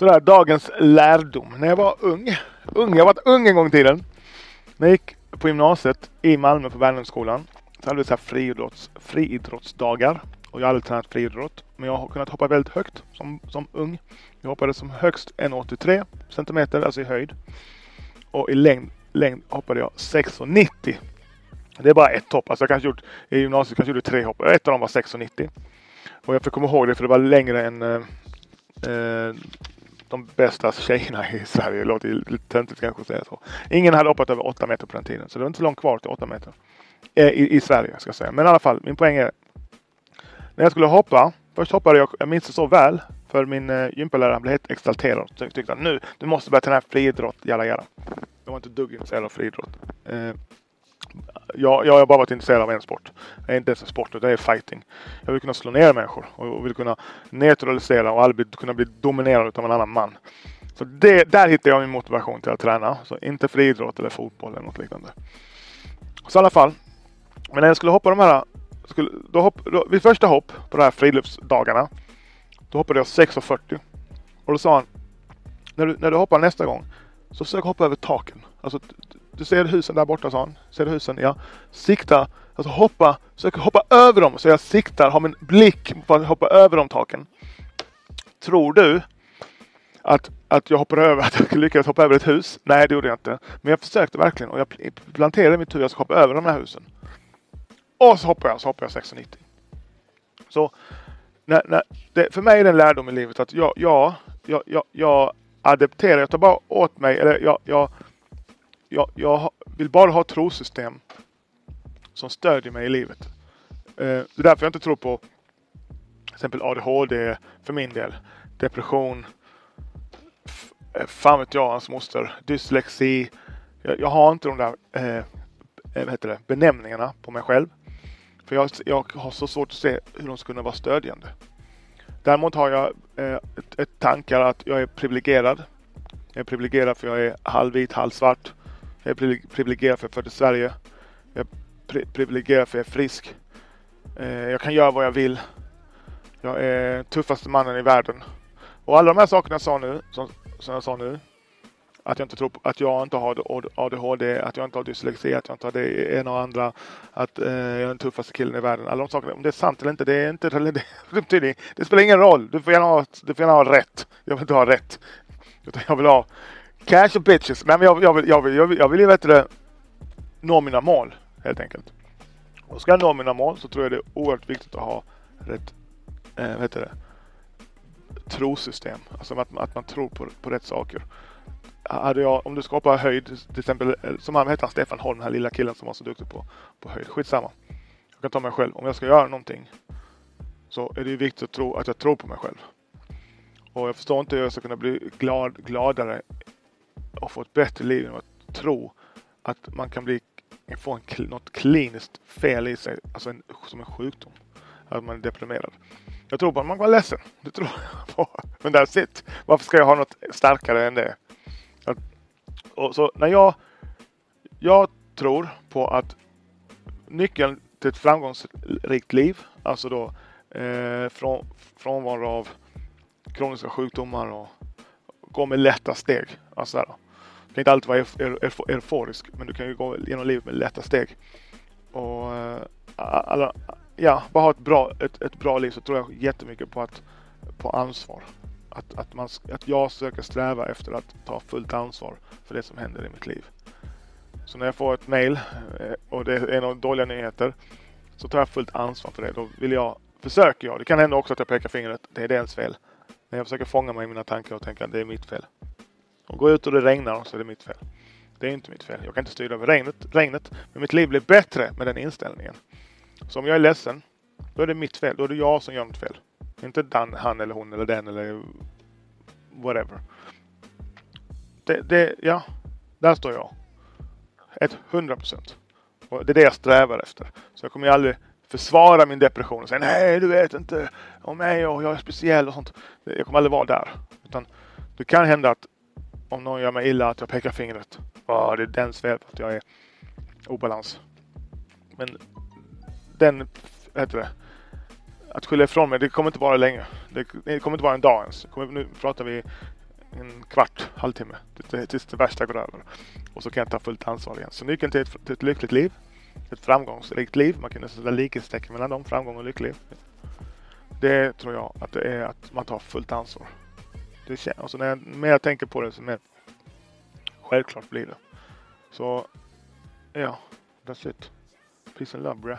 Sådär, dagens lärdom. När jag var ung, ung, jag var ung en gång i tiden. När jag gick på gymnasiet i Malmö på Värnhemsskolan så hade vi så här friidrotts, friidrottsdagar. Och jag har aldrig tränat friidrott. Men jag har kunnat hoppa väldigt högt som, som ung. Jag hoppade som högst 1,83 centimeter, alltså i höjd. Och i längd, längd hoppade jag 6,90. Det är bara ett hopp. Alltså jag kanske gjort, i gymnasiet kanske gjorde tre hopp. Ett av dem var 6,90. Och jag får komma ihåg det för det var längre än eh, eh, de bästa tjejerna i Sverige. Det låter lite töntigt kanske att säga så. Ingen hade hoppat över 8 meter på den tiden. Så det var inte så långt kvar till 8 meter. Eh, i, I Sverige ska jag säga. Men i alla fall, min poäng är. När jag skulle hoppa. Först hoppade jag, jag minns det så väl. För min eh, gympalärare blev helt exalterad. och tyckte att nu, du måste börja träna friidrott, jalla jalla. Jag var inte dugg intresserad av friidrott. Eh, jag, jag har bara varit intresserad av en sport. Det är inte ens en sport, det är fighting. Jag vill kunna slå ner människor och vill kunna neutralisera och aldrig kunna bli dominerad av en annan man. Så det, där hittar jag min motivation till att träna. Så inte friidrott eller fotboll eller något liknande. Så i alla fall. Men när jag skulle hoppa de här, skulle, då hopp, då, vid första hopp på de här friluftsdagarna. Då hoppade jag 6,40. Och då sa han, när du, när du hoppar nästa gång så försök hoppa över taken. Alltså du ser husen där borta, sa han. Ser du husen? Ja. Sikta, alltså hoppa, försök hoppa över dem. Så jag siktar, har min blick på att hoppa över de taken. Tror du att, att jag hoppar över, att jag lyckades hoppa över ett hus? Nej, det gjorde jag inte. Men jag försökte verkligen och jag planterade mitt huvud att jag ska hoppa över de här husen. Och så hoppar jag, så hoppar jag 6,90. Så när, när, det, för mig är det en lärdom i livet att jag, jag, jag, jag, jag adapterar, jag tar bara åt mig, eller jag, jag jag, jag vill bara ha ett trosystem som stödjer mig i livet. Eh, det är därför jag inte tror på till exempel ADHD för min del. Depression. Eh, fan vet jag, hans moster. Dyslexi. Jag, jag har inte de där eh, eh, vad heter det, benämningarna på mig själv. För jag, jag har så svårt att se hur de skulle kunna vara stödjande. Däremot har jag eh, ett, ett tankar att jag är privilegierad. Jag är privilegierad för jag är halvvit, halvsvart. Jag är privilegierad för att jag är född i Sverige. Jag är privilegierad för att jag är frisk. Eh, jag kan göra vad jag vill. Jag är tuffaste mannen i världen. Och alla de här sakerna jag sa nu, som, som jag sa nu. Att jag inte tror på, att jag inte har ADHD, att jag inte har dyslexi, att jag inte har det ena och andra. Att eh, jag är den tuffaste killen i världen. Alla de sakerna, om det är sant eller inte, det är inte det, det, det spelar ingen roll. Du får gärna ha, du får gärna ha rätt. Jag vill inte ha rätt. Utan jag vill ha Cash och bitches. Men jag, jag, vill, jag, vill, jag, vill, jag vill ju bättre nå mina mål helt enkelt. Och ska jag nå mina mål så tror jag det är oerhört viktigt att ha rätt eh, vad heter det, trosystem. Alltså att, att man tror på, på rätt saker. Hade jag, om du skapar höjd, till exempel eh, som han heter Stefan Holm, den här lilla killen som var så duktig på, på höjd. Skitsamma. Jag kan ta mig själv. Om jag ska göra någonting så är det viktigt att, tro, att jag tror på mig själv. Och jag förstår inte hur jag ska kunna bli glad, gladare och få ett bättre liv genom att tro att man kan bli, få en, något kliniskt fel i sig, alltså en, som en sjukdom. Att man är deprimerad. Jag tror bara man kan vara ledsen. Det tror jag på. Men that's it. Varför ska jag ha något starkare än det? Att, och så när jag, jag tror på att nyckeln till ett framgångsrikt liv, alltså då eh, från, frånvaro av kroniska sjukdomar och gå med lätta steg. Alltså där, du kan inte alltid vara euforisk, men du kan ju gå genom livet med lätta steg. Och eh, alla, ja, bara ha ett bra, ett, ett bra liv så tror jag jättemycket på, att, på ansvar. Att, att, man, att jag söker sträva efter att ta fullt ansvar för det som händer i mitt liv. Så när jag får ett mail eh, och det är några dåliga nyheter så tar jag fullt ansvar för det. Då vill jag, försöker jag, det kan hända också att jag pekar fingret, det är deras fel. Men jag försöker fånga mig i mina tankar och tänka att det är mitt fel. Och går jag ut och det regnar så är det mitt fel. Det är inte mitt fel. Jag kan inte styra över regnet, regnet. Men mitt liv blir bättre med den inställningen. Så om jag är ledsen, då är det mitt fel. Då är det jag som gör något fel. Inte den, han eller hon eller den eller whatever. Det, det, ja, där står jag. Ett hundra procent. Och det är det jag strävar efter. Så jag kommer ju aldrig försvara min depression och säga nej, du vet inte om mig och jag är speciell och sånt. Jag kommer aldrig vara där. Utan det kan hända att om någon gör mig illa att jag pekar fingret. Oh, det är dens fel att jag är obalans. Men den, heter det, att skylla ifrån mig, det kommer inte vara länge. Det, det kommer inte vara en dag ens. Kommer, nu pratar vi en kvart, halvtimme tills det värsta går över. Och så kan jag ta fullt ansvar igen. Så nyckeln till ett, till ett lyckligt liv, ett framgångsrikt liv, man kunde sätta likhetstecken mellan dem, framgång och lycklig. Det tror jag att det är att man tar fullt ansvar. Det känns, alltså när jag mer tänker på det så mer självklart blir det. Så ja, that's it. Peace and love, bruh.